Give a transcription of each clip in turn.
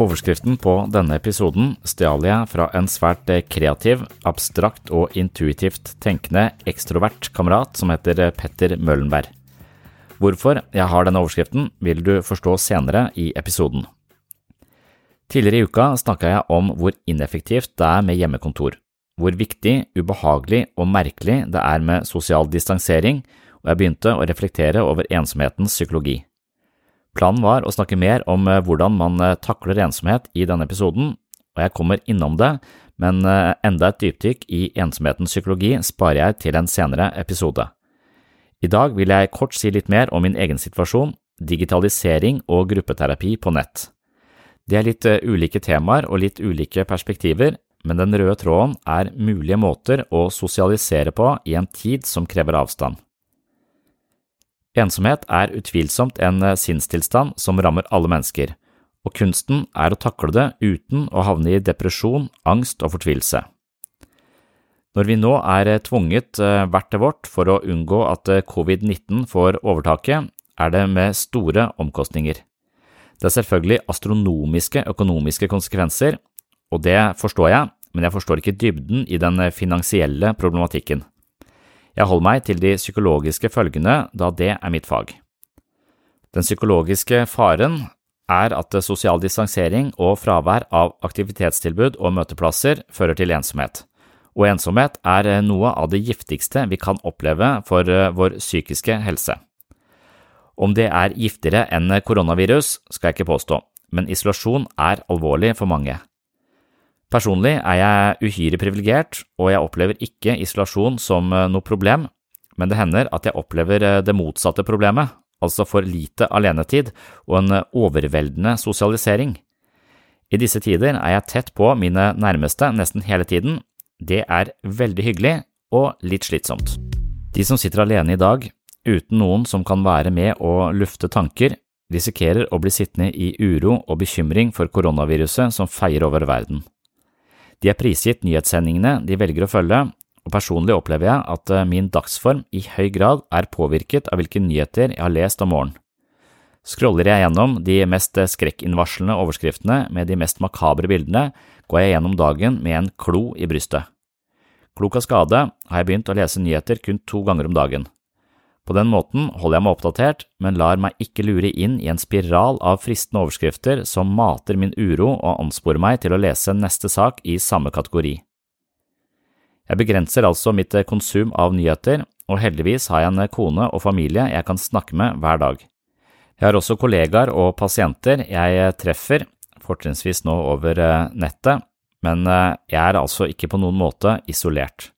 Overskriften på denne episoden stjal jeg fra en svært kreativ, abstrakt og intuitivt tenkende ekstrovert kamerat som heter Petter Møllenberg. Hvorfor jeg har denne overskriften, vil du forstå senere i episoden. Tidligere i uka snakka jeg om hvor ineffektivt det er med hjemmekontor, hvor viktig, ubehagelig og merkelig det er med sosial distansering, og jeg begynte å reflektere over ensomhetens psykologi. Planen var å snakke mer om hvordan man takler ensomhet i denne episoden, og jeg kommer innom det, men enda et dypdykk i ensomhetens psykologi sparer jeg til en senere episode. I dag vil jeg kort si litt mer om min egen situasjon, digitalisering og gruppeterapi på nett. Det er litt ulike temaer og litt ulike perspektiver, men den røde tråden er mulige måter å sosialisere på i en tid som krever avstand. Ensomhet er utvilsomt en sinnstilstand som rammer alle mennesker, og kunsten er å takle det uten å havne i depresjon, angst og fortvilelse. Når vi nå er tvunget hvert til vårt for å unngå at covid-19 får overtaket, er det med store omkostninger. Det er selvfølgelig astronomiske økonomiske konsekvenser, og det forstår jeg, men jeg forstår ikke dybden i den finansielle problematikken. Jeg holder meg til de psykologiske følgene, da det er mitt fag. Den psykologiske faren er at sosial distansering og fravær av aktivitetstilbud og møteplasser fører til ensomhet, og ensomhet er noe av det giftigste vi kan oppleve for vår psykiske helse. Om det er giftigere enn koronavirus, skal jeg ikke påstå, men isolasjon er alvorlig for mange. Personlig er jeg uhyre privilegert, og jeg opplever ikke isolasjon som noe problem, men det hender at jeg opplever det motsatte problemet, altså for lite alenetid og en overveldende sosialisering. I disse tider er jeg tett på mine nærmeste nesten hele tiden, det er veldig hyggelig og litt slitsomt. De som sitter alene i dag, uten noen som kan være med å lufte tanker, risikerer å bli sittende i uro og bekymring for koronaviruset som feier over verden. De er prisgitt nyhetssendingene de velger å følge, og personlig opplever jeg at min dagsform i høy grad er påvirket av hvilke nyheter jeg har lest om morgenen. Scroller jeg gjennom de mest skrekkinnvarslende overskriftene med de mest makabre bildene, går jeg gjennom dagen med en klo i brystet. Klok av skade har jeg begynt å lese nyheter kun to ganger om dagen. På den måten holder jeg meg oppdatert, men lar meg ikke lure inn i en spiral av fristende overskrifter som mater min uro og ansporer meg til å lese neste sak i samme kategori. Jeg begrenser altså mitt konsum av nyheter, og heldigvis har jeg en kone og familie jeg kan snakke med hver dag. Jeg har også kollegaer og pasienter jeg treffer, fortrinnsvis nå over eh, nettet, men eh, jeg er altså ikke på noen måte isolert.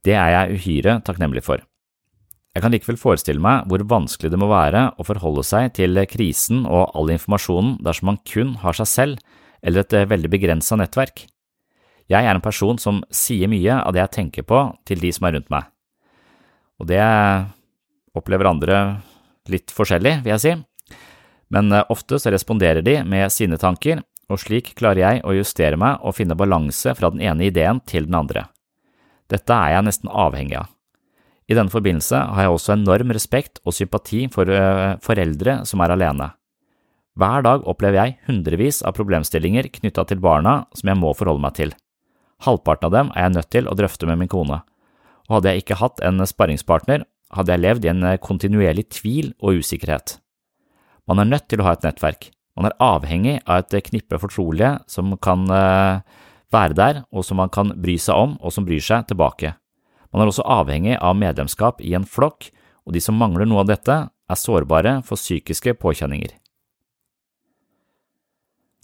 Det er jeg uhyre takknemlig for. Jeg kan likevel forestille meg hvor vanskelig det må være å forholde seg til krisen og all informasjonen dersom man kun har seg selv eller et eh, veldig begrensa nettverk. Jeg er en person som sier mye av det jeg tenker på til de som er rundt meg, og det opplever andre litt forskjellig, vil jeg si, men eh, ofte så responderer de med sine tanker, og slik klarer jeg å justere meg og finne balanse fra den ene ideen til den andre. Dette er jeg nesten avhengig av. I denne forbindelse har jeg også enorm respekt og sympati for uh, foreldre som er alene. Hver dag opplever jeg hundrevis av problemstillinger knytta til barna som jeg må forholde meg til. Halvparten av dem er jeg nødt til å drøfte med min kone, og hadde jeg ikke hatt en sparringspartner, hadde jeg levd i en kontinuerlig tvil og usikkerhet. Man er nødt til å ha et nettverk, man er avhengig av et knippe fortrolige som kan uh, være der, og som man kan bry seg om, og som bryr seg tilbake. Man er også avhengig av medlemskap i en flokk, og de som mangler noe av dette, er sårbare for psykiske påkjenninger.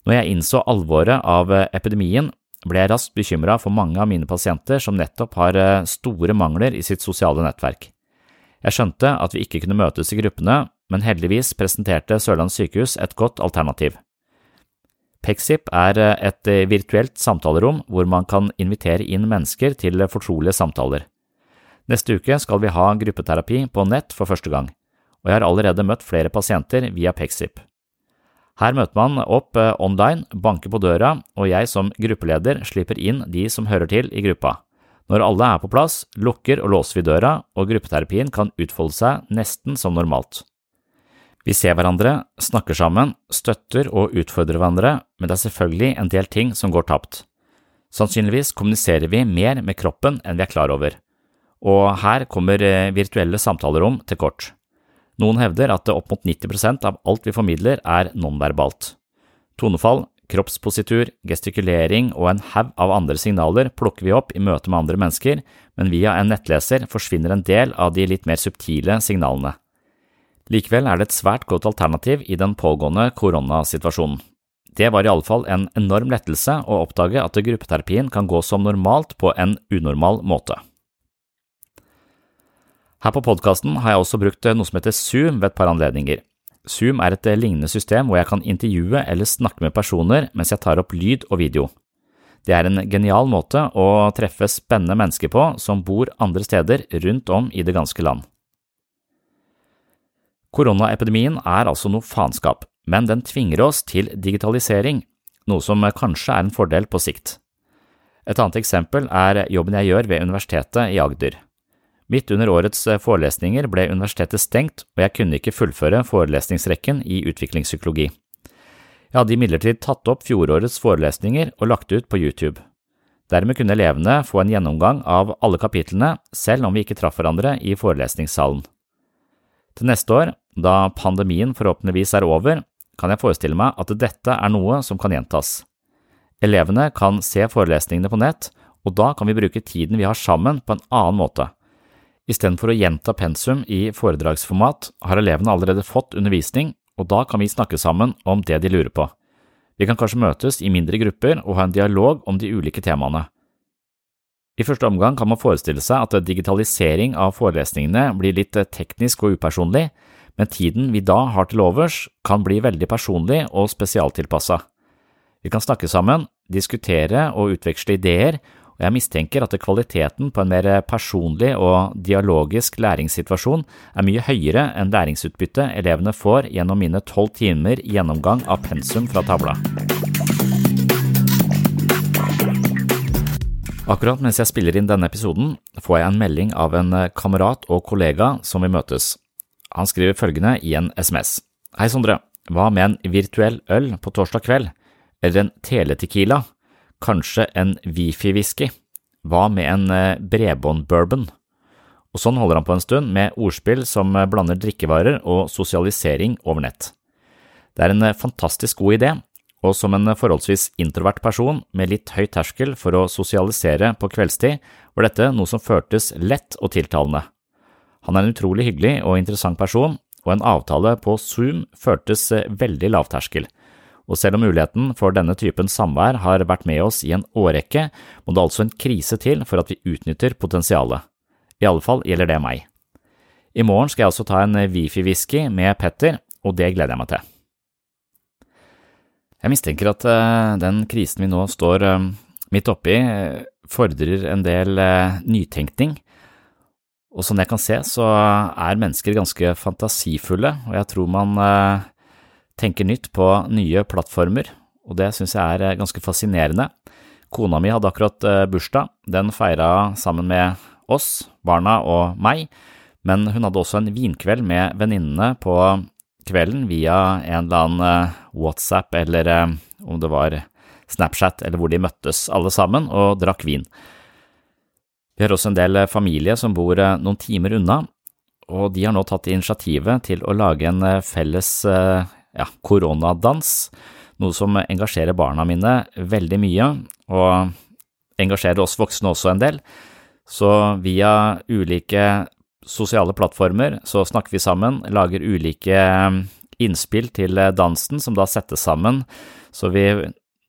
Når jeg innså alvoret av epidemien, ble jeg raskt bekymra for mange av mine pasienter som nettopp har eh, store mangler i sitt sosiale nettverk. Jeg skjønte at vi ikke kunne møtes i gruppene, men heldigvis presenterte Sørlandet sykehus et godt alternativ. Pexip er eh, et eh, virtuelt samtalerom hvor man kan invitere inn mennesker til fortrolige samtaler. Neste uke skal vi ha gruppeterapi på nett for første gang, og jeg har allerede møtt flere pasienter via Pexip. Her møter man opp eh, online, banker på døra, og jeg som gruppeleder slipper inn de som hører til i gruppa. Når alle er på plass, lukker og låser vi døra, og gruppeterapien kan utfolde seg nesten som normalt. Vi ser hverandre, snakker sammen, støtter og utfordrer hverandre, men det er selvfølgelig en del ting som går tapt. Sannsynligvis kommuniserer vi mer med kroppen enn vi er klar over, og her kommer eh, virtuelle samtalerom til kort. Noen hevder at opp mot 90% av alt vi formidler er nonverbalt. Tonefall, kroppspositur, gestikulering og en haug av andre signaler plukker vi opp i møte med andre mennesker, men via en nettleser forsvinner en del av de litt mer subtile signalene. Likevel er det et svært godt alternativ i den pågående koronasituasjonen. Det var i alle fall en enorm lettelse å oppdage at gruppeterapien kan gå som normalt på en unormal måte. Her på podkasten har jeg også brukt noe som heter Zoom ved et par anledninger. Zoom er et lignende system hvor jeg kan intervjue eller snakke med personer mens jeg tar opp lyd og video. Det er en genial måte å treffe spennende mennesker på som bor andre steder rundt om i det ganske land. Koronaepidemien er altså noe faenskap, men den tvinger oss til digitalisering, noe som kanskje er en fordel på sikt. Et annet eksempel er jobben jeg gjør ved Universitetet i Agder. Midt under årets forelesninger ble universitetet stengt, og jeg kunne ikke fullføre forelesningsrekken i utviklingspsykologi. Jeg hadde imidlertid tatt opp fjorårets forelesninger og lagt ut på YouTube. Dermed kunne elevene få en gjennomgang av alle kapitlene, selv om vi ikke traff hverandre i forelesningssalen. Til neste år, da pandemien forhåpentligvis er over, kan jeg forestille meg at dette er noe som kan gjentas. Elevene kan se forelesningene på nett, og da kan vi bruke tiden vi har sammen på en annen måte. Istedenfor å gjenta pensum i foredragsformat, har elevene allerede fått undervisning, og da kan vi snakke sammen om det de lurer på. Vi kan kanskje møtes i mindre grupper og ha en dialog om de ulike temaene. I første omgang kan man forestille seg at digitalisering av forelesningene blir litt teknisk og upersonlig, men tiden vi da har til overs, kan bli veldig personlig og spesialtilpassa. Vi kan snakke sammen, diskutere og utveksle ideer, og jeg mistenker at kvaliteten på en mer personlig og dialogisk læringssituasjon er mye høyere enn læringsutbyttet elevene får gjennom mine tolv timer gjennomgang av pensum fra tavla. Akkurat mens jeg spiller inn denne episoden, får jeg en melding av en kamerat og kollega som vil møtes. Han skriver følgende i en SMS. Hei, Sondre. Hva med en virtuell øl på torsdag kveld? Eller en teletequila? Kanskje en wifi-whisky? Hva med en eh, bredbånd-bourbon? Og sånn holder han på en stund, med ordspill som blander drikkevarer og sosialisering over nett. Det er en fantastisk god idé, og som en forholdsvis introvert person med litt høy terskel for å sosialisere på kveldstid, var dette noe som føltes lett og tiltalende. Han er en utrolig hyggelig og interessant person, og en avtale på Zoom føltes veldig lavterskel og selv om muligheten for denne typen samvær har vært med oss i en årrekke, må det altså en krise til for at vi utnytter potensialet. I alle fall gjelder det meg. I morgen skal jeg også ta en Wifi-whisky med Petter, og det gleder jeg meg til. Jeg mistenker at uh, den krisen vi nå står uh, midt oppi, uh, fordrer en del nytenkning. Og som jeg kan se, så er mennesker ganske fantasifulle, og jeg tror man tenker nytt på nye plattformer, og det synes jeg er eh, ganske fascinerende. Kona mi hadde akkurat eh, bursdag, den feira sammen med oss, barna og meg, men hun hadde også en vinkveld med venninnene på kvelden via en eller annen eh, WhatsApp eller om det var Snapchat eller hvor de møttes alle sammen og drakk vin. Vi har også en del familie som bor noen timer unna, og de har nå tatt initiativet til å lage en felles ja, koronadans, noe som engasjerer barna mine veldig mye, og engasjerer oss voksne også en del. Så via ulike sosiale plattformer så snakker vi sammen, lager ulike innspill til dansen som da settes sammen, så vi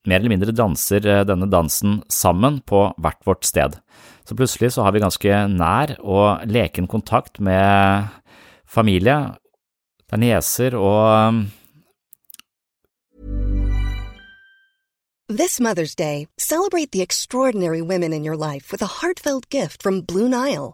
mer eller mindre danser denne dansen sammen på hvert vårt sted. Så plutselig så har vi ganske nær og leken kontakt med familie. Det er nieser og This Mother's Day, celebrate the extraordinary women in your life with a heartfelt gift from Blue Nile.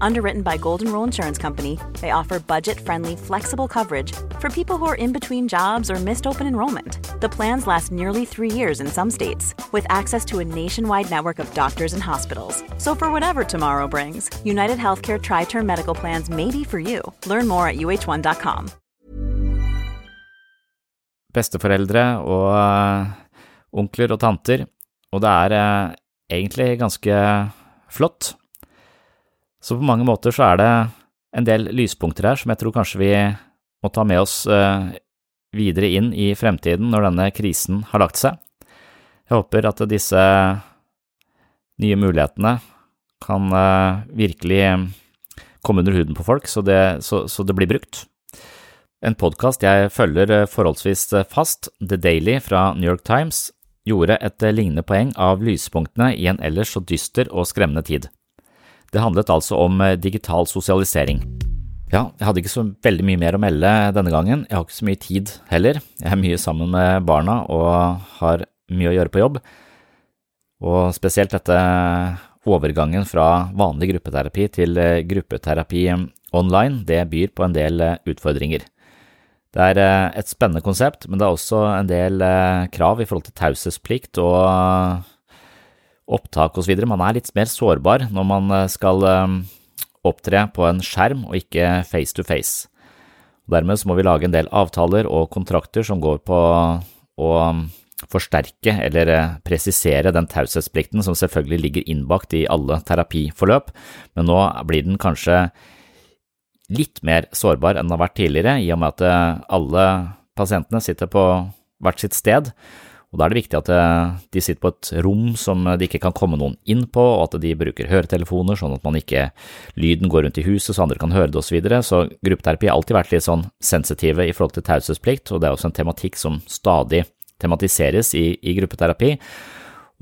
Underwritten by Golden Rule Insurance Company, they offer budget friendly, flexible coverage for people who are in between jobs or missed open enrollment. The plans last nearly three years in some states, with access to a nationwide network of doctors and hospitals. So, for whatever tomorrow brings, United Healthcare Tri Term Medical Plans may be for you. Learn more at uh1.com. Besteforeldre og uh, onkler og tanter, og det er uh, egentlig ganske flott Så på mange måter så er det en del lyspunkter her som jeg tror kanskje vi må ta med oss eh, videre inn i fremtiden når denne krisen har lagt seg. Jeg håper at disse nye mulighetene kan eh, virkelig komme under huden på folk, så det, så, så det blir brukt. En podkast jeg følger eh, forholdsvis fast, The Daily fra New York Times, gjorde et lignende poeng av lyspunktene i en ellers så dyster og skremmende tid. Det handlet altså om eh, digital sosialisering. Ja, jeg hadde ikke så veldig mye mer å melde denne gangen, jeg har ikke så mye tid heller. Jeg er mye sammen med barna og har mye å gjøre på jobb, og spesielt dette overgangen fra vanlig gruppeterapi til eh, gruppeterapi online, det byr på en del eh, utfordringer. Det er et spennende konsept, men det er også en del krav i forhold til taushetsplikt og opptak osv. Man er litt mer sårbar når man eh, skal eh, opptre på en skjerm og ikke face to face. Dermed så må vi lage en del avtaler og kontrakter som går på å mm, forsterke eller eh, presisere den taushetsplikten som selvfølgelig ligger innbakt i alle terapiforløp, men nå blir den kanskje litt mer sårbar enn den har vært tidligere, i og med at alle pasientene sitter på hvert sitt sted, Og Da er det viktig at eh, de sitter på et rom som det ikke kan komme noen inn på, og at de bruker høretelefoner, sånn at man ikke lyden går rundt i huset så andre kan høre det osv. Så, videre. så gruppeterapi har alltid vært litt sånn sensitive i forhold til taushetsplikt, og det er også en tematikk som stadig tematiseres i, i gruppeterapi.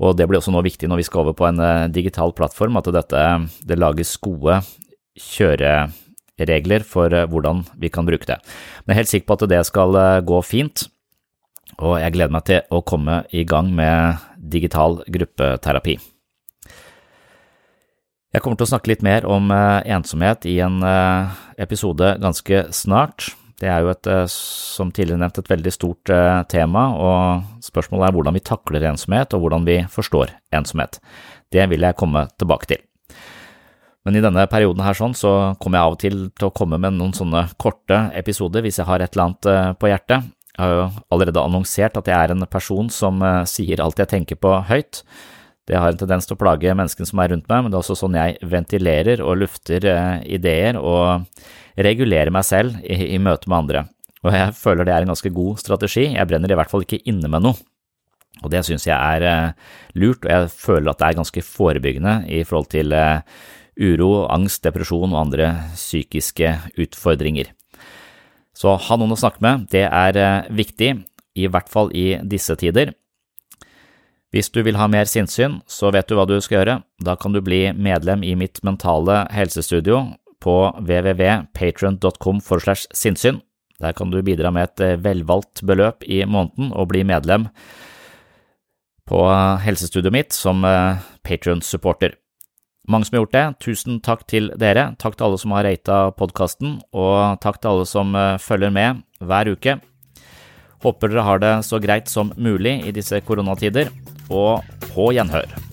Og det blir også nå viktig når vi skal over på en eh, digital plattform, at dette, det lages gode kjøreregler for eh, hvordan vi kan bruke det. Men jeg er helt sikker på at det skal gå fint og jeg gleder meg til å komme i gang med digital gruppeterapi. Jeg kommer til å snakke litt mer om eh, ensomhet i en eh, episode ganske snart. Det er jo et, eh, som tidligere nevnt, et veldig stort tema, og spørsmålet er hvordan vi takler ensomhet, og hvordan vi forstår ensomhet. Det vil jeg komme tilbake til. Men i denne perioden her sånn, så kommer jeg av og til til å komme med noen sånne korte episoder hvis jeg har et eller annet på hjertet, jeg har jo allerede annonsert at jeg er en person som uh, sier alt jeg tenker på høyt. Det har en tendens til å plage menneskene som er rundt meg, men det er også sånn jeg ventilerer og lufter uh, ideer og regulerer meg selv i, i møte med andre. Og jeg føler det er en ganske god strategi, jeg brenner i hvert fall ikke inne med noe. Og det synes jeg er uh, lurt, og jeg føler at det er ganske forebyggende i forhold til uro, angst, depresjon og andre psykiske utfordringer. Så ha noen å snakke med, det er eh, viktig, i hvert fall i disse tider. Hvis du vil ha mer sinnssyn, så vet du hva du skal gjøre. Da kan du bli medlem i mitt mentale helsestudio på www.patron.com for slash sinnssyn. Der kan du bidra med et eh, velvalgt beløp i måneden og bli medlem på eh, helsestudioet mitt som Patron-supporter. Mange som har gjort det. Tusen takk til dere. Takk til alle som har rata podkasten, og takk til alle som eh, følger med hver uke. Håper dere har det så greit som mulig i disse koronatider, og på gjenhør.